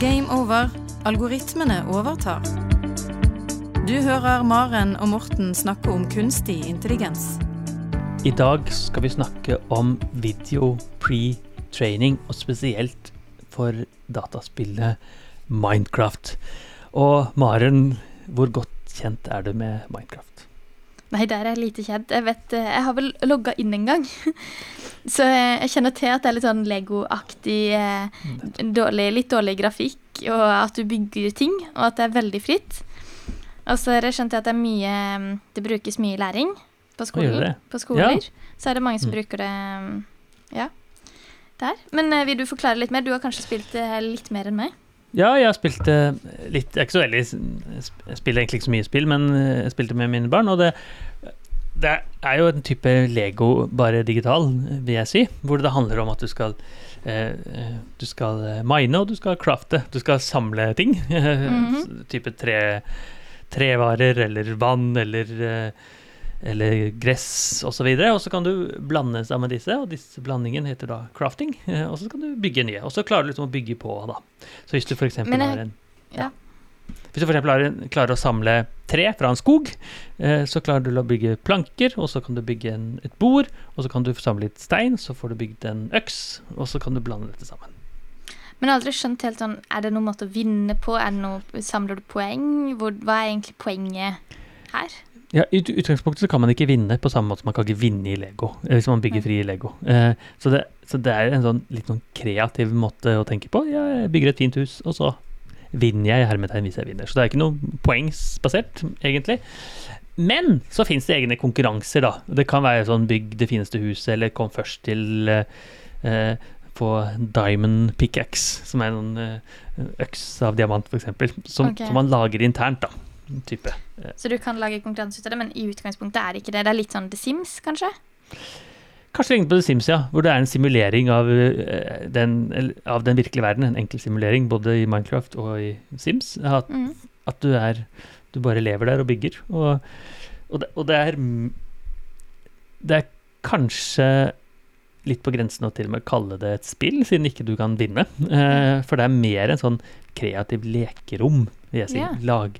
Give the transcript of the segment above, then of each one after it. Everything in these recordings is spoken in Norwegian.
Game over. Algoritmene overtar. Du hører Maren og Morten snakke om kunstig intelligens. I dag skal vi snakke om video pre-training, og spesielt for dataspillet Minecraft. Og Maren, hvor godt kjent er du med Minecraft? Nei, der er jeg lite kjent. Jeg vet, eh, jeg har vel logga inn en gang. Så eh, jeg kjenner til at det er litt sånn Lego-aktig, eh, dårlig, litt dårlig grafikk, og at du bygger ting, og at det er veldig fritt. Og så har jeg skjønt at det mye Det brukes mye læring på, det? på skoler. Ja. Så er det mange som Mm. bruker det ja, der. Men vil du forklare litt mer? Du har kanskje spilt det litt mer enn meg? Ja, jeg spilte litt Jeg er ikke så veldig Jeg spiller egentlig ikke så mye spill, men eh, jeg spilte med mine barn, og det det er jo en type Lego, bare digital, vil jeg si. Hvor det handler om at du skal eh, eh, Du skal mine, og du skal crafte. Du skal samle ting. Mhm. type tre, trevarer eller vann eller eller gress osv. Og, så og så kan du blande sammen disse, og disse blandingen heter da crafting. eh, Og så kan du bygge nye. Og så klarer du liksom å bygge på, da. Så hvis du f.eks. Har en ja. Hvis du for har en, klarer å samle tre fra en skog, eh, så klarer du å bygge planker, og så kan du bygge en, et bord, og så kan du samle litt stein, så får du bygd en øks, og så kan du blande dette sammen. Men jeg har aldri skjønt helt sånn Er det noen måte å vinne på? Er det noe, samler du poeng? Hvor, hva er egentlig poenget her? Ja, I utgangspunktet så kan man ikke vinne på samme måte som man kan ikke vinne i Lego, eh, hvis man bygger fri i Lego. Eh, så, det, så det er en sånn litt sånn kreativ måte å tenke på. Jeg bygger et fint hus, og så vinner jeg i hermetegn hvis jeg vinner. Så det er ikke noe poengsbasert, egentlig. Men så fins det egne konkurranser, da. Det kan være sånn bygg det fineste huset, eller kom først til eh, eh, på Diamond Pickaxe, som er en eh, øks av diamant, f.eks. Som, okay. som man lager internt, da. Type. Så du kan lage konkurranse ut av det, men i utgangspunktet er det ikke det. Det er litt sånn The Sims, kanskje? Kanskje lignende på The Sims, ja. Hvor det er en simulering av, eh, den, av den virkelige verden. En enkel simulering både i Minecraft og i Sims. At, Mm. at du er Du bare lever der og bygger. Og, og, det, og det er Det er kanskje litt på grensen å til og med kalle det et spill, siden ikke du kan vinne. Eh, for det er mer en sånn kreativ lekerom, vil jeg si. Yeah. Lag.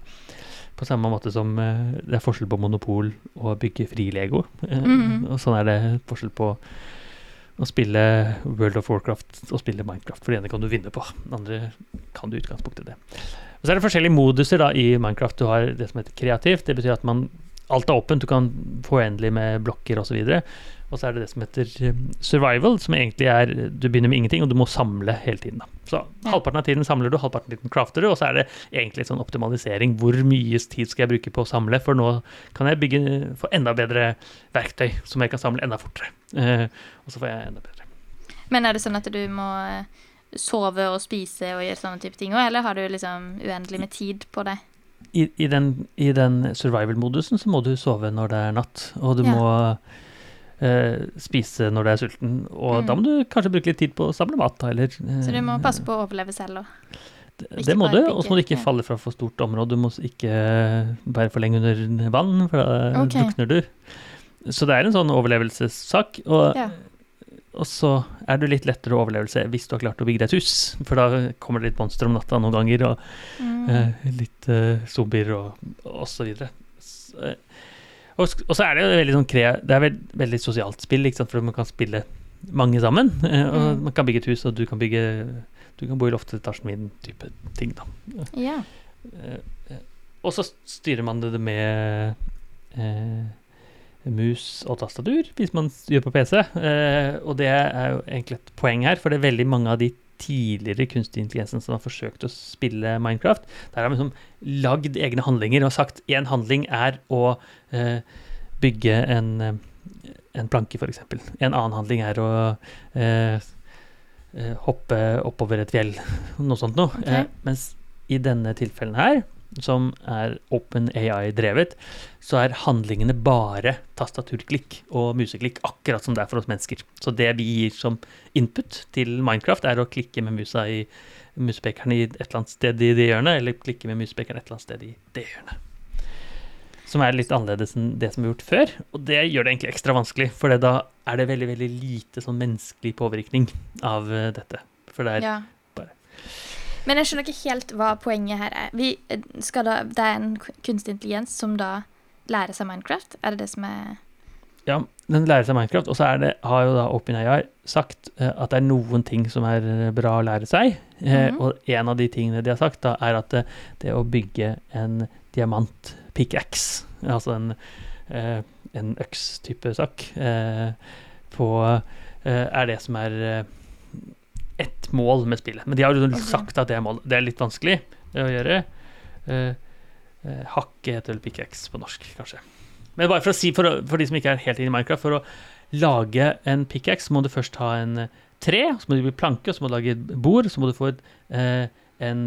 På samme måte som eh, det er forskjell på monopol og å bygge fri Lego. Mm. Og sånn er det forskjell på å spille World of Warcraft og spille Minecraft. For det ene kan du vinne på, det andre kan du i utgangspunktet det. Og så er det forskjellige moduser da i Minecraft. Du har det som heter kreativt. Det betyr at man, alt er åpent. Du kan få uendelig med blokker osv. Og, så er det det som heter eh, survival, som egentlig er Du begynner med ingenting, og du må samle hele tiden. da. Så halvparten av tiden samler du, halvparten av tiden crafter du, og så er det egentlig sånn optimalisering. Hvor mye tid skal jeg bruke på å samle? For nå kan jeg bygge, få enda bedre verktøy som jeg kan samle enda fortere. Eh, og så får jeg enda bedre. Men er det sånn at du må eh, sove og spise og gjøre sånne type ting òg, eller har du liksom uendelig med tid på det? I, i den, den survival-modusen så må du sove når det er natt, og du Ja. må spise når du er sulten. Og Mm. da må du kanskje bruke litt tid på å samle mat, da, eller eh, Så du må passe på å overleve selv òg? Det, det må du, og så må du ikke falle fra for stort område. Du må ikke være for lenge under vann, for da okay. drukner du. Så det er en sånn overlevelsessak. Og, Ja. og så er det litt lettere overlevelse hvis du har klart å bygge deg et hus, for da kommer det litt monster om natta noen ganger, og mm. eh, litt eh, zombier og, og så videre. Så, eh, og, og så er det jo veldig sånn kre, Det er veld, veldig sosialt spill, ikke sant? for man kan spille mange sammen. og Mm. Man kan bygge et hus, og du kan bygge Du kan bo i loftetasjen min, type ting, da. Ja. Eh, eh, og så styrer man det med eh, mus og tastatur, hvis man gjør på PC. Eh, og det er jo egentlig et poeng her, for det er veldig mange av de tidligere kunstig intelligensen som har forsøkt å spille Minecraft. Der har vi liksom lagd egne handlinger og sagt én handling er å eh, bygge en, eh, en planke, f.eks. En annen handling er å eh, eh, hoppe oppover et fjell, noe sånt noe. Okay. Eh, mens i denne tilfellen her, som er OpenAI-drevet, så er handlingene bare tastaturklikk og museklikk, akkurat som det er for oss mennesker. Så det vi gir som input til Minecraft, er å klikke med musa i musepekeren i et eller annet sted i det hjørnet, eller klikke med musepekeren et eller annet sted i det hjørnet. Som er litt annerledes enn det som er gjort før. Og det gjør det egentlig ekstra vanskelig, for da er det veldig veldig lite sånn menneskelig påvirkning av eh, dette. For det er ja. Men jeg skjønner ikke helt hva poenget her er. Vi skal da, det er en kunstig intelligens som da lærer seg Minecraft? Er det det som er Ja, den lærer seg Minecraft, og så det, har jo da OpenAI sagt uh, at det er noen ting som er bra å lære seg. Mm -hmm. Og en av de tingene de har sagt, da, er at det, det å bygge en diamant pickaxe, altså en, en øks-type sak, på er det som er ett mål med spillet. Men de har jo okay. sagt at det er mål. Det er litt vanskelig å gjøre. hakke heter vel pickaxe på norsk, kanskje. Men bare for å si, for, for de som ikke er helt inne i Minecraft, for å lage en pickaxe må du først ha en eh, tre, så må du bli planke, og så må du lage et bord, så må du få et, uh, en,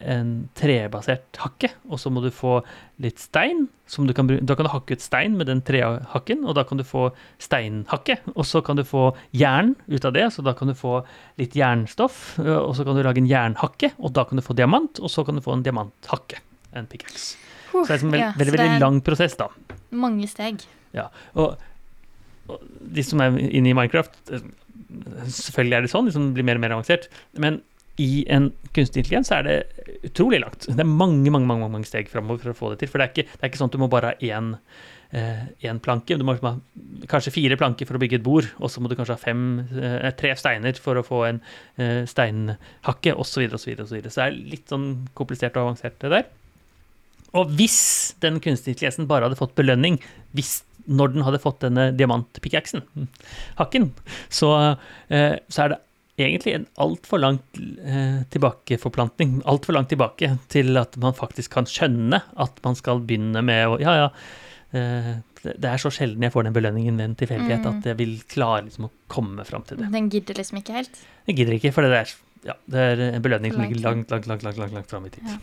en trebasert hakke, og så må du få litt stein. Du kan, da kan du hakke ut stein med den trehakken, og da kan du få steinhakke. Og så kan du få jern ut av det, så da kan du få litt jernstoff. Og så kan du lage en jernhakke, og da kan du få diamant, og så kan du få en diamanthakke. En pickaxe. Uh, så det er en veld, ja, veldig, veldig lang prosess, da. Mange steg. Ja, og, og, de som er inne i Minecraft Selvfølgelig er det sånn, de som blir mer og mer avansert. Men i en kunstig intelligens er det utrolig langt. Det er mange mange, mange, mange steg framover for å få det til. For det er ikke, det er ikke sånn at du må bare ha én eh, planke. Du må ha kanskje fire planker for å bygge et bord, og så må du kanskje ha fem, eh, tre steiner for å få en eh, steinhakke, osv., osv., osv. Så så det er litt sånn komplisert og avansert, det der. Og hvis den kunstige intelligensen bare hadde fått belønning hvis, når den hadde fått denne diamantpickaxen, hakken, så, eh, så, er det egentlig en altfor langt eh, tilbakeforplantning, altfor langt tilbake til at man faktisk kan skjønne at man skal begynne med å Ja, ja. Eh, det er så sjelden jeg får den belønningen ved en tilfeldighet mm. at jeg vil klare liksom, å komme fram til det. Den gidder liksom ikke helt? Den gidder ikke, for det er, ja, det er en belønning som ligger langt, langt, langt, langt, langt, langt fram i tid. Ja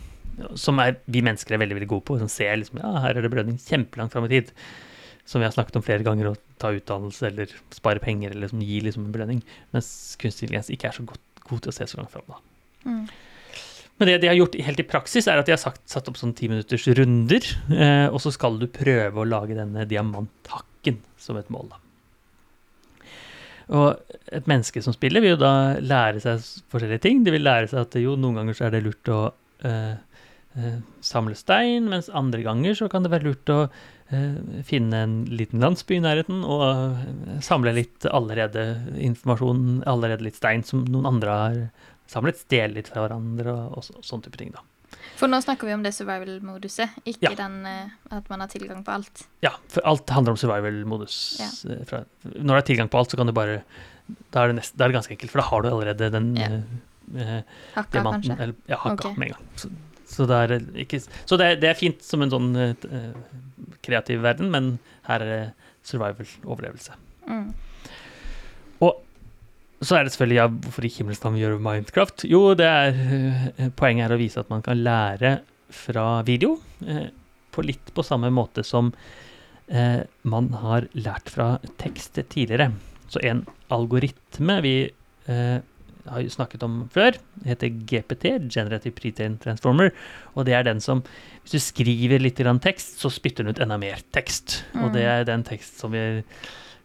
som er, vi mennesker er veldig veldig gode på. Som ser liksom, ja, her er det belønning kjempelangt fram i tid. Som vi har snakket om flere ganger, å ta utdannelse eller spare penger eller liksom, gi liksom en belønning. Mens kunstig intelligens ikke er så god, god, til å se så langt fram. Mm. Men det de har gjort helt i praksis, er at de har sagt, satt opp sånn ti minutters runder. Eh, og så skal du prøve å lage denne diamanthakken som et mål. da. Og et menneske som spiller, vil jo da lære seg forskjellige ting. De vil lære seg at jo, noen ganger så er det lurt å eh, Eh, samle stein, mens andre ganger så kan det være lurt å finne en liten landsby i nærheten og eh, samle litt allerede informasjon, allerede litt stein som noen andre har samlet, stjele litt fra hverandre og, og, og sånne type ting, da. For nå snakker vi om det survival-moduset, ikke ja. den at man har tilgang på alt. Ja, for alt handler om survival-modus. Ja. Når du har tilgang på alt, så kan du bare Da er det, nest, da er det ganske enkelt, for da har du allerede den ja. eh, Hakka, diamanten, kanskje? Eller, ja, hakka okay. med en gang. Så, så, det er, ikke, så det, det, er fint som en sånn uh, kreativ verden, men her er det survival-overlevelse. Mm. Og så er det selvfølgelig ja, hvorfor i himmelens navn gjør Minecraft? Jo, det er, uh, poenget er å vise at man kan lære fra video eh, på litt på samme måte som man har lært fra tekst tidligere. Så en algoritme vi har snakket om før. Heter GPT, Generative Pretrain Transformer. Og det er den som Hvis du skriver litt tekst, så spytter den ut enda mer tekst. Mm. Og det er den tekst som vi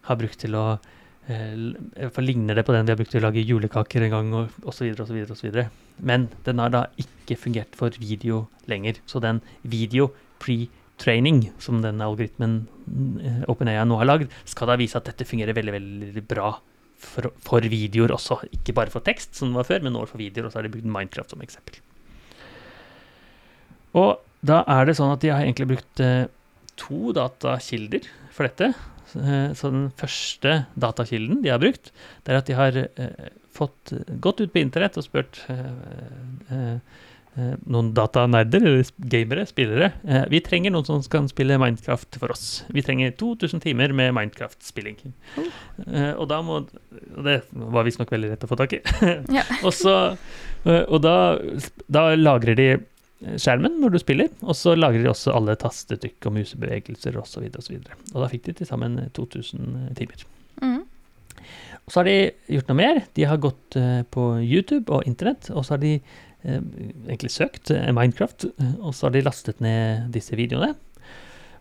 har brukt til å eh, for ligner det på den vi har brukt til å lage julekaker en gang, osv., osv.. Men den har da ikke fungert for video lenger. Så den video pre-training, som den algoritmen eh, OpenAI nå har lagd, skal da vise at dette fungerer veldig, veldig bra for, for, videoer også. Ikke bare for tekst, som det var før, men nå for videoer. Og så har de brukt Minecraft som eksempel. Og da er det sånn at de har egentlig brukt eh, to datakilder for dette. Eh, så den første datakilden de har brukt, det er at de har eh, fått gått ut på internett og spurt noen datanerder, eller gamere, spillere. Eh, vi trenger noen som kan spille Minecraft for oss. Vi trenger 2000 timer med Minecraft-spilling. Mm. og da må Og det var visstnok veldig lett å få tak i. ja. og så Og da, da, lagrer de skjermen når du spiller, og så lagrer de også alle tastetrykk og musebevegelser osv. Og, så og, og da fikk de til sammen 2000 timer. Mm. Og så har de gjort noe mer. De har gått på YouTube og internett, og så har de Eh, egentlig søkt eh, Minecraft, eh, og så har de lastet ned disse videoene.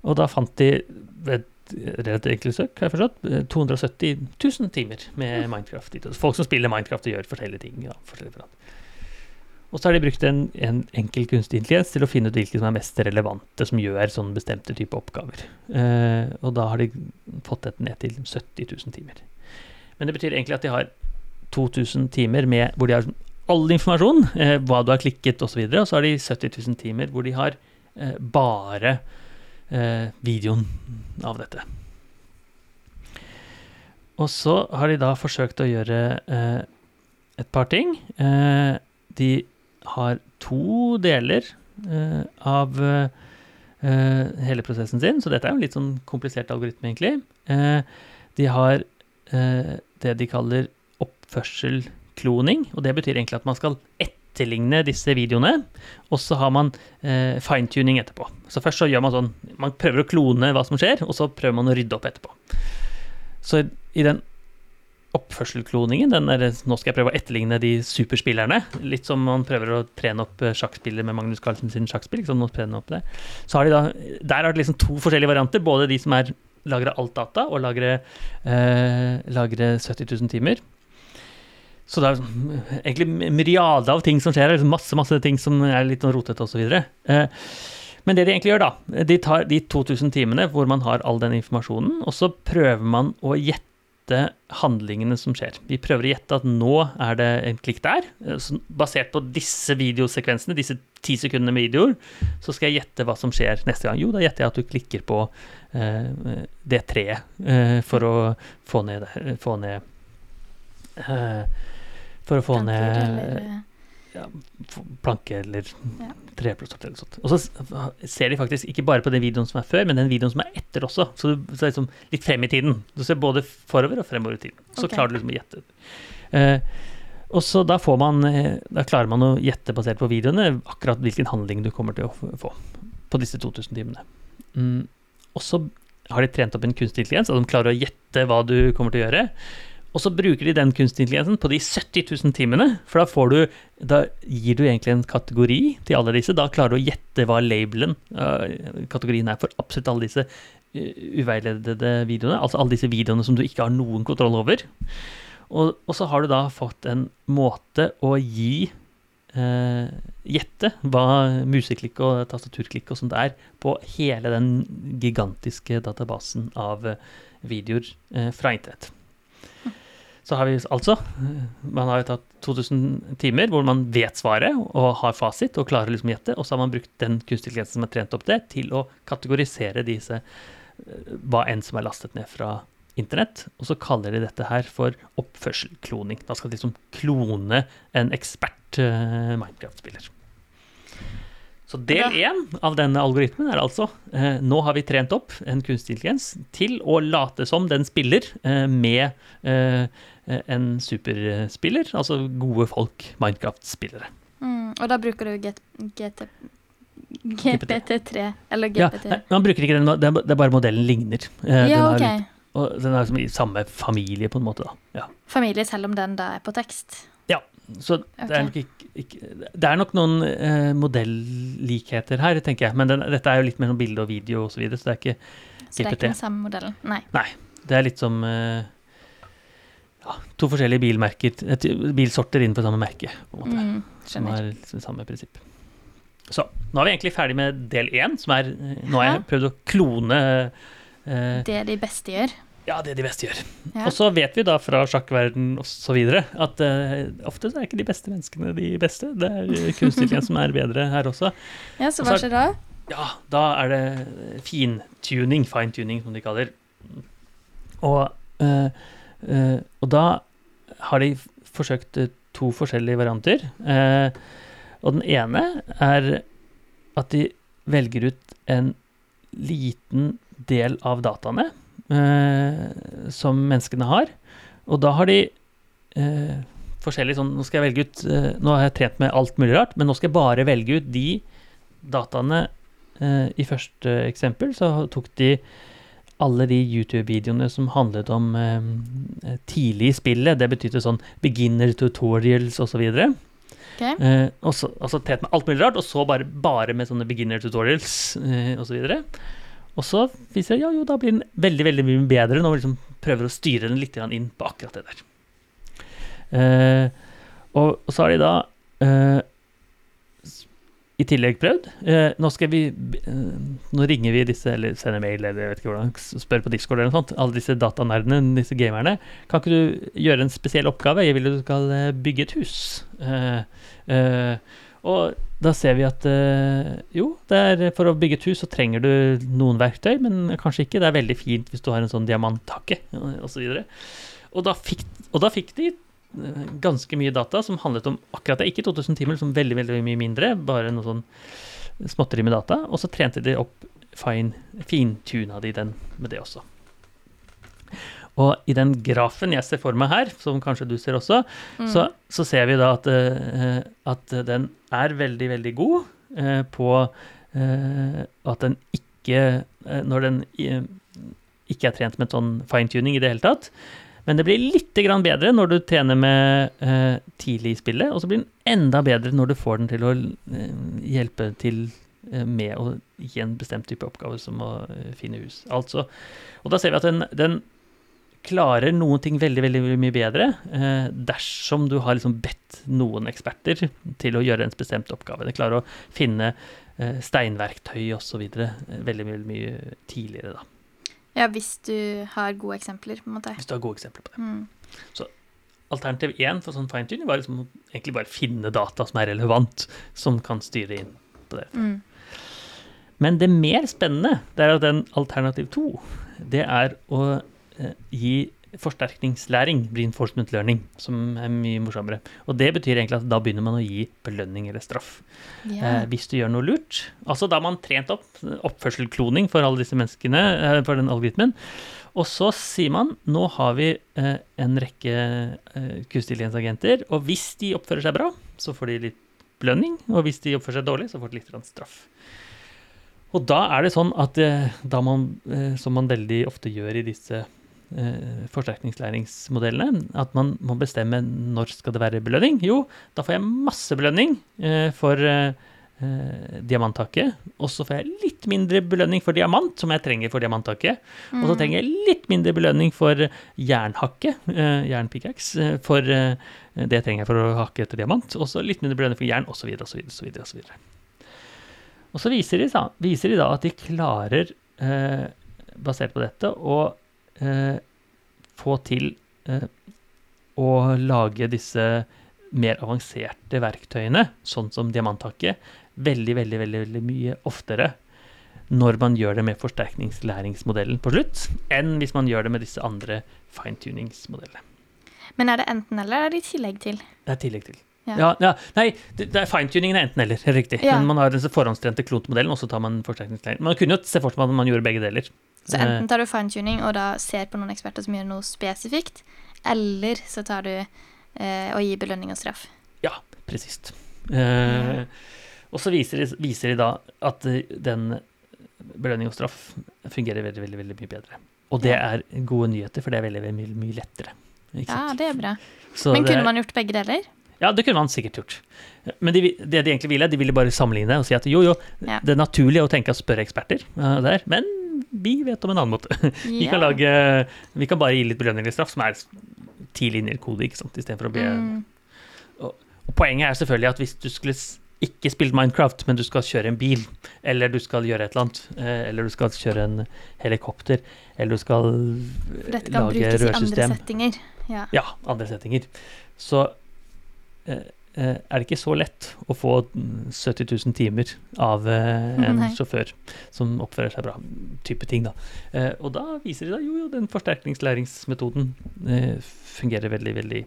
Og da fant de ved relativt enkelt søk, har jeg forstått, 270 000 timer med Minecraft. Folk som spiller Minecraft og gjør forskjellige ting. Ja, forskjellige Og så har de brukt en, en enkel kunstig intelligens til å finne ut hvilke som er mest relevante, som gjør sånne bestemte type oppgaver. Eh, og da har de fått dette ned til 70 000 timer. Men det betyr egentlig at de har 2000 timer med, hvor de har all informasjon, eh, hva du har klikket osv., og, og så har de 70 000 timer hvor de har eh, bare eh, videoen av dette. Og så har de da forsøkt å gjøre eh, et par ting. Eh, de har to deler eh, av hele prosessen sin, så dette er jo en litt sånn komplisert algoritme, egentlig. De har det de kaller oppførselkloning, og det betyr egentlig at man skal etterligne disse videoene, og så har man eh, fine-tuning etterpå. Så først så gjør man sånn Man prøver å klone hva som skjer, og så prøver man å rydde opp etterpå. Så i den oppførselkloningen, den der, nå skal jeg prøve å etterligne de superspillerne, litt som man prøver å trene opp eh, sjakkspillet med Magnus Carlsen sin sjakkspill, liksom, opp det. Så har de da, der har det liksom to forskjellige varianter, både de som er lagre alt data og lagre, eh, lagre 70 000 timer. Så det er egentlig myriade av ting som skjer, liksom masse masse ting som er litt sånn rotete osv. Eh, men det de egentlig gjør, da, de tar de 2000 timene hvor man har all den informasjonen, og så prøver man å gjette handlingene som skjer. Vi prøver å gjette at nå er det en klikk der. Så basert på disse videosekvensene, disse ti sekundene med videoer, så skal jeg gjette hva som skjer neste gang. Jo, da gjetter jeg at du klikker på eh, det treet eh, for å få ned, få ned eh, For å få ned ja, planke eller Ja. treplastort eller sånt. Og så ser de faktisk ikke bare på den videoen som er før, men den videoen som er etter også. Så du ser liksom litt frem i tiden. Du ser både forover og fremover i tiden. Så okay. klarer du liksom å gjette. Uh, og så da får man eh, Da klarer man å gjette basert på videoene akkurat hvilken handling du kommer til å få på disse 2000 timene. Mm. Og så har de trent opp en kunstig intelligens, og de klarer å gjette hva du kommer til å gjøre. Og så bruker de den kunstig intelligensen på de 70 000 timene, for da du Da gir du egentlig en kategori til alle disse. Da klarer du å gjette hva labelen, øh, kategorien er for absolutt alle disse øh, uveiledede videoene. Altså alle disse videoene som du ikke har noen kontroll over. Og, og så har du da fått en måte å gi eh, Gjette hva museklikk og tastaturklikk og sånt er på hele den gigantiske databasen av eh, videoer eh, fra internett. Så har vi altså Man har jo tatt 2000 timer hvor man vet svaret og har fasit og klarer liksom gjette, og så har man brukt den kunstig intelligensen som har trent opp det, til å kategorisere disse eh, hva enn som er lastet ned fra internett, og så kaller de dette her for oppførselkloning. Da skal de liksom klone en ekspert eh, Minecraft-spiller. Så del én av denne algoritmen er altså eh, nå har vi trent opp en kunstig intelligens til å late som den spiller eh, med eh, en superspiller, altså gode folk, Minecraft-spillere. Mm, og da bruker du GT, GPT3 eller Ja, GPT. nei, man bruker ikke den, det er bare modellen ligner. Eh, den Ja, ok. litt- og den er liksom i samme familie, på en måte. da. Ja. Familie, selv om den da er på tekst. Så det er nok ikke, ikke Det er nok noen eh, modellikheter her, tenker jeg. Men den, dette er jo litt mellom bilde og video osv., så, videre, så det er ikke Så det er GPT. ikke den samme modellen. Nei. Det er litt som eh, ja, to forskjellige bilmerker, et, bilsorter innenfor samme merke. på en måte. Mm, Som er liksom samme prinsipp. Så nå er vi egentlig ferdig med del én, som er eh, Nå har jeg prøvd å klone eh, Det de beste gjør. Ja, det de beste gjør. Ja. Og så vet vi da fra sjakkverden osv. at uh, ofte så er ikke de beste menneskene de beste. Det er eh, som er bedre her også. Ja, så hva skjer da? Ja, da er det fintuning, fine-tuning som de kaller. Og, uh, uh, og da har de forsøkt to forskjellige varianter. Og den ene er at de velger ut en liten del av dataene eh, som menneskene har. Og da har de eh, forskjellig sånn Nå skal jeg velge ut eh, Nå har jeg trent med alt mulig rart, men nå skal jeg bare velge ut de dataene eh, I første eksempel så tok de alle de YouTube-videoene som handlet om eh, tidlig i spillet. Det betydde sånn beginner tutorials osv. Okay. Eh, og så- altså tett med alt mulig rart, og så bare, bare med sånne beginner tutorials eh, osv. Og så viser det ja, jo, da blir den veldig veldig mye bedre når vi liksom prøver å styre den litt inn på akkurat det der. Eh, og, og så har de da eh, i tillegg prøvd. Eh, nå skal vi Nå ringer vi disse, eller sender mail, eller jeg vet ikke hvordan, spør på Discord eller noe sånt. Alle disse datanerdene, disse gamerne. Kan ikke du gjøre en spesiell oppgave? Jeg vil at du skal bygge et hus. Og da ser vi at eh, jo, for å bygge et hus så trenger du noen verktøy, men kanskje ikke. Det er veldig fint hvis du har en sånn diamanttakke osv. Og, og, da fikk, og da fikk de ganske mye data som handlet om akkurat det. Ikke 2000 timer, som veldig veldig mye mindre, bare noe sånn småtteri med data. Og så trente de opp fine, fintuna de den med det også. Og i den grafen jeg ser for meg her, som kanskje du ser også, mm. så, så, ser vi da at, uh, at, den er veldig, veldig god uh, på uh, at den ikke Når den ikke er trent med sånn fine-tuning i det hele tatt, men det blir litt bedre når du trener med uh, tidlig i spillet, og så blir den enda bedre når du får den til å uh, hjelpe til uh, med å gi en bestemt type oppgave, som å finne hus. Altså, og da ser vi at den, den klarer noen ting veldig veldig, veldig mye bedre dersom du har liksom bedt noen eksperter til å gjøre en bestemt oppgave. Den klarer å finne steinverktøy osv. veldig, veldig mye tidligere, da. Ja, hvis du har gode eksempler, på en måte. Hvis du har gode eksempler på det. Mm. Så alternativ én for sånn fine-tuning var liksom egentlig bare finne data som er relevant, som kan styre inn på det. Mm. Men det mer spennende, det er at den alternativ to, det er å eh, gi forsterkningslæring, reinforcement learning, som er mye morsommere. Og det betyr egentlig at da begynner man å gi belønning eller straff. Yeah. Eh, hvis du gjør noe lurt. Altså da har man trent opp oppførselkloning for alle disse menneskene, eh, for den algoritmen. Og så sier man nå har vi eh, en rekke eh, kunstig intelligensagenter, og hvis de oppfører seg bra, så får de litt belønning, og hvis de oppfører seg dårlig, så får de litt straff. Og da er det sånn at eh, da man, eh, som man veldig ofte gjør i disse eh, forsterkningslæringsmodellene. At man må bestemme når skal det være belønning. Jo, da får jeg masse belønning eh, for eh, eh diamanttaket. Og så får jeg litt mindre belønning for diamant, som jeg trenger for diamanttaket. Og så mm. trenger jeg litt mindre belønning for jernhakke, eh, jernpickaxe, eh, for eh, det trenger jeg for å hakke etter diamant. Og så litt mindre belønning for jern, osv., osv., osv. Og så viser de, da, viser de da at de klarer, basert på dette, å eh, få til eh, å lage disse mer avanserte verktøyene, sånn som diamanthakket, veldig, veldig, veldig, veldig mye oftere når man gjør det med forsterkningslæringsmodellen på slutt, enn hvis man gjør det med disse andre fine-tuningsmodellene. Men er det enten-eller, eller er det i tillegg til? Det er tillegg til. Ja. Ja, ja. Nei, det, det er fine-tuningen er enten-eller, helt riktig. Men man har den forhåndstrente klotemodellen og så tar man forsterkningsleir. Man kunne jo se for seg at man gjorde begge deler. Så enten tar du fine-tuning og da ser på noen eksperter som gjør noe spesifikt, eller så tar du eh, og gir belønning og straff. Ja, presist. Eh, og så viser de, viser de, da at den belønning og straff fungerer veldig, veldig, veldig mye bedre. Og det er gode nyheter, for det er veldig, veldig mye, mye lettere. Ja, det er bra. Så Men kunne man gjort begge deler? Ja, det kunne man sikkert gjort. Men de, det de egentlig ville, de ville bare sammenligne og si at jo, jo, ja. det er naturlig å tenke å spørre eksperter uh, der, men vi vet om en annen måte. vi, kan lage, vi kan bare gi litt belønning eller straff, som er ti linjer kode, ikke sant, istedenfor å be mm. og, og, poenget er selvfølgelig at hvis du skulle ikke spilt Minecraft, men du skal kjøre en bil, eller du skal gjøre et eller annet, eh, eller du skal kjøre en helikopter, eller du skal Dette kan brukes i andre settinger. Ja. ja, andre settinger. Så er det ikke så lett å få 70 000 timer av eh, en Nei. sjåfør som oppfører seg bra. Type ting, da. Eh, og da viser de seg jo, jo den forsterkningslæringsmetoden fungerer veldig, veldig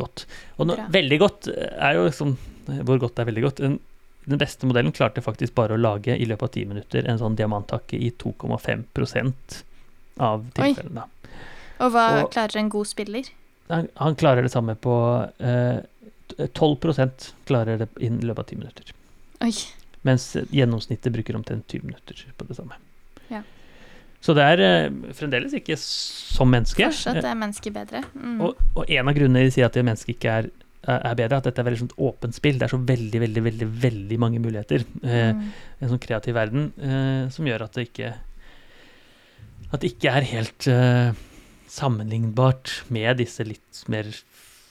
godt. Og nå, veldig godt er jo liksom Hvor godt er veldig godt? Den, den beste modellen klarte faktisk bare å lage i løpet av ti minutter en sånn diamanttakke i 2,5 av tilfellene. Oi. Og hva og, klarer en god spiller? Han, han klarer det samme på eh, 12% klarer det innen løpet av 10 minutter. Oi. Mens gjennomsnittet bruker omtrent 20 minutter på det samme. Ja. Så det er uh, fremdeles ikke som menneske. Fortsatt er mennesket bedre. Mm. Og, og, en av grunnene de sier at mennesket ikke er, er bedre, at dette er veldig sånn åpent spill. Det er så veldig, veldig, veldig veldig mange muligheter. Uh, mm. En sånn kreativ verden som gjør at det ikke At det ikke er helt sammenlignbart med disse litt mer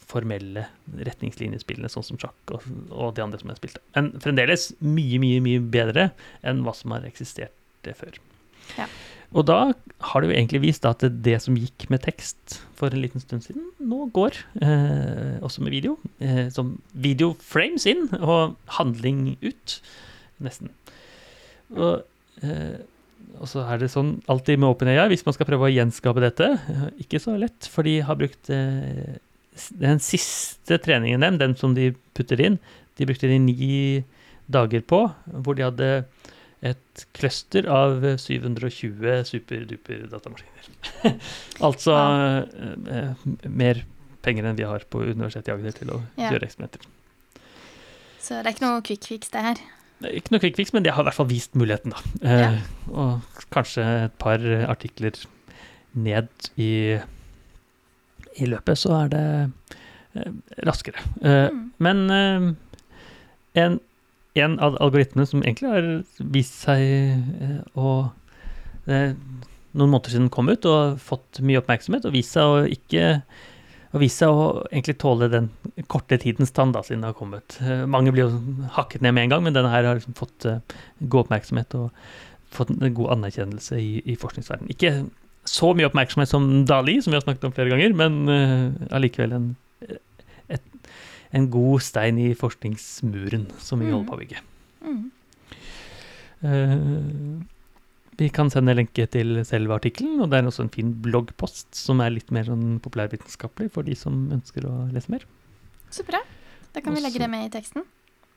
formelle retningslinjespillene, sånn som sjakk og, og de andre som jeg spilte. Men fremdeles mye, mye, mye bedre enn hva som har eksistert før. Ja. Og da har det jo egentlig vist at det som gikk med tekst for en liten stund siden, nå går. Eh, også med video. Eh, som video frames inn og handling ut. Nesten. Og, eh, og så er det sånn alltid med OpenAI, hvis man skal prøve å gjenskape dette, eh, ikke så lett, for de har brukt eh, den siste treningen dem, den som de putter inn, de brukte de ni dager på, hvor de hadde et cluster av 720 superduper datamaskiner. altså ja. eh, mer penger enn vi har på Universitetet i Agder til å Ja. gjøre eksperimenter. Så det er ikke noe quick fix, det her. Det Ikke noe quick fix, men de har i hvert fall vist muligheten, da. Eh, og kanskje et par artikler ned i, i løpet, så er det eh, raskere. Eh, Mm. Men eh, en, en av algoritmene som egentlig har vist seg å Noen måneder siden kom ut og fått mye oppmerksomhet, og vist seg å ikke og vist seg å egentlig tåle den korte tidens tann da, siden det har kommet. Mange blir jo hakket ned med en gang, men denne her har liksom fått god oppmerksomhet og fått en god anerkjennelse i, i forskningsverdenen. Ikke så mye oppmerksomhet som Dali, som vi har snakket om flere ganger, men eh, allikevel en, et, en god stein i forskningsmuren som vi holder på å bygge. Mm. Uh, vi kan sende lenke til selve artikkelen, og det er også en fin bloggpost som er litt mer sånn populærvitenskapelig for de som ønsker å lese mer. Så bra. Da kan vi legge det med i teksten.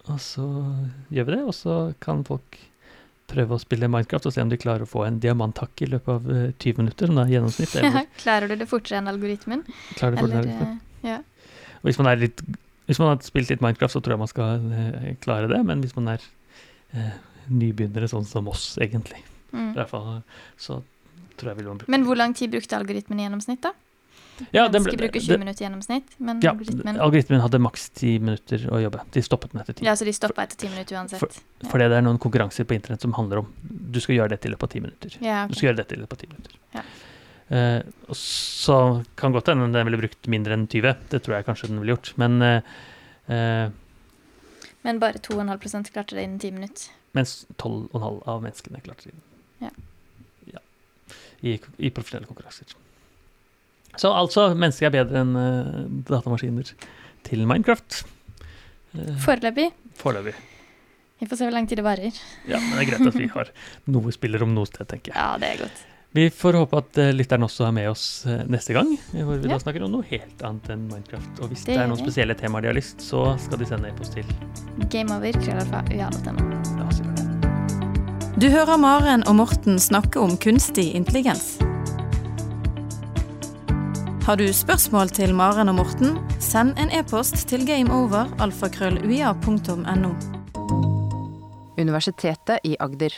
Og så gjør vi det, og så kan folk prøve å spille Minecraft og se om de klarer å få en diamanthakk i løpet av eh, 20 minutter, som da er gjennomsnitt. Eller Klarer du det fortere enn algoritmen? klarer det Eller, fortere. eh, ja. Hvis man, litt, hvis man har spilt litt Minecraft, så tror jeg man skal eh, klare det, men hvis man er eh, nybegynnere sånn som oss, egentlig, i Mm. hvert fall, så tror jeg vil man bruke Men hvor lang tid brukte algoritmen i gjennomsnitt, da? Ja, den ble- bruker 20 det- minutter gjennomsnitt, men Ja, algoritmen algoritmen hadde maks 10 minutter å jobbe. De stoppet den etter 10. Ja, så de stoppa etter 10 minutter uansett. ja. Fordi det er noen konkurranser på internett som handler om du skal gjøre dette i løpet av 10 minutter. Ja, Du skal gjøre dette i løpet av 10 minutter. Ja. Uh, og så kan godt hende den ville brukt mindre enn 20. Det tror jeg kanskje den ville gjort. Men uh, Men bare 2,5% klarte det innen 10 minutter. mens 12,5 av menneskene klarte det. Ja. Ja. I, I profesjonelle konkurranser. Så altså, mennesker er bedre enn uh, datamaskiner til Minecraft. Uh, Foreløpig. Foreløpig. Vi får se hvor lang tid det varer. Ja, men det er greit at vi har noe spiller om noe sted, tenker jeg. Ja, det er godt. Vi får håpe at uh, lytteren også er med oss eh, neste gang, eh, hvor vi Ja. da snakker om noe helt annet enn Minecraft. Og hvis Det det, er noen spesielle temaer de har lyst, så skal de sende e-post til Gameover, krøllalfa, ua.no. ja, sikkert. Du hører Maren og Morten snakke om kunstig intelligens. Har du spørsmål til Maren og Morten, send en e-post til gameover.alfakrølluia.no. Universitetet i Agder.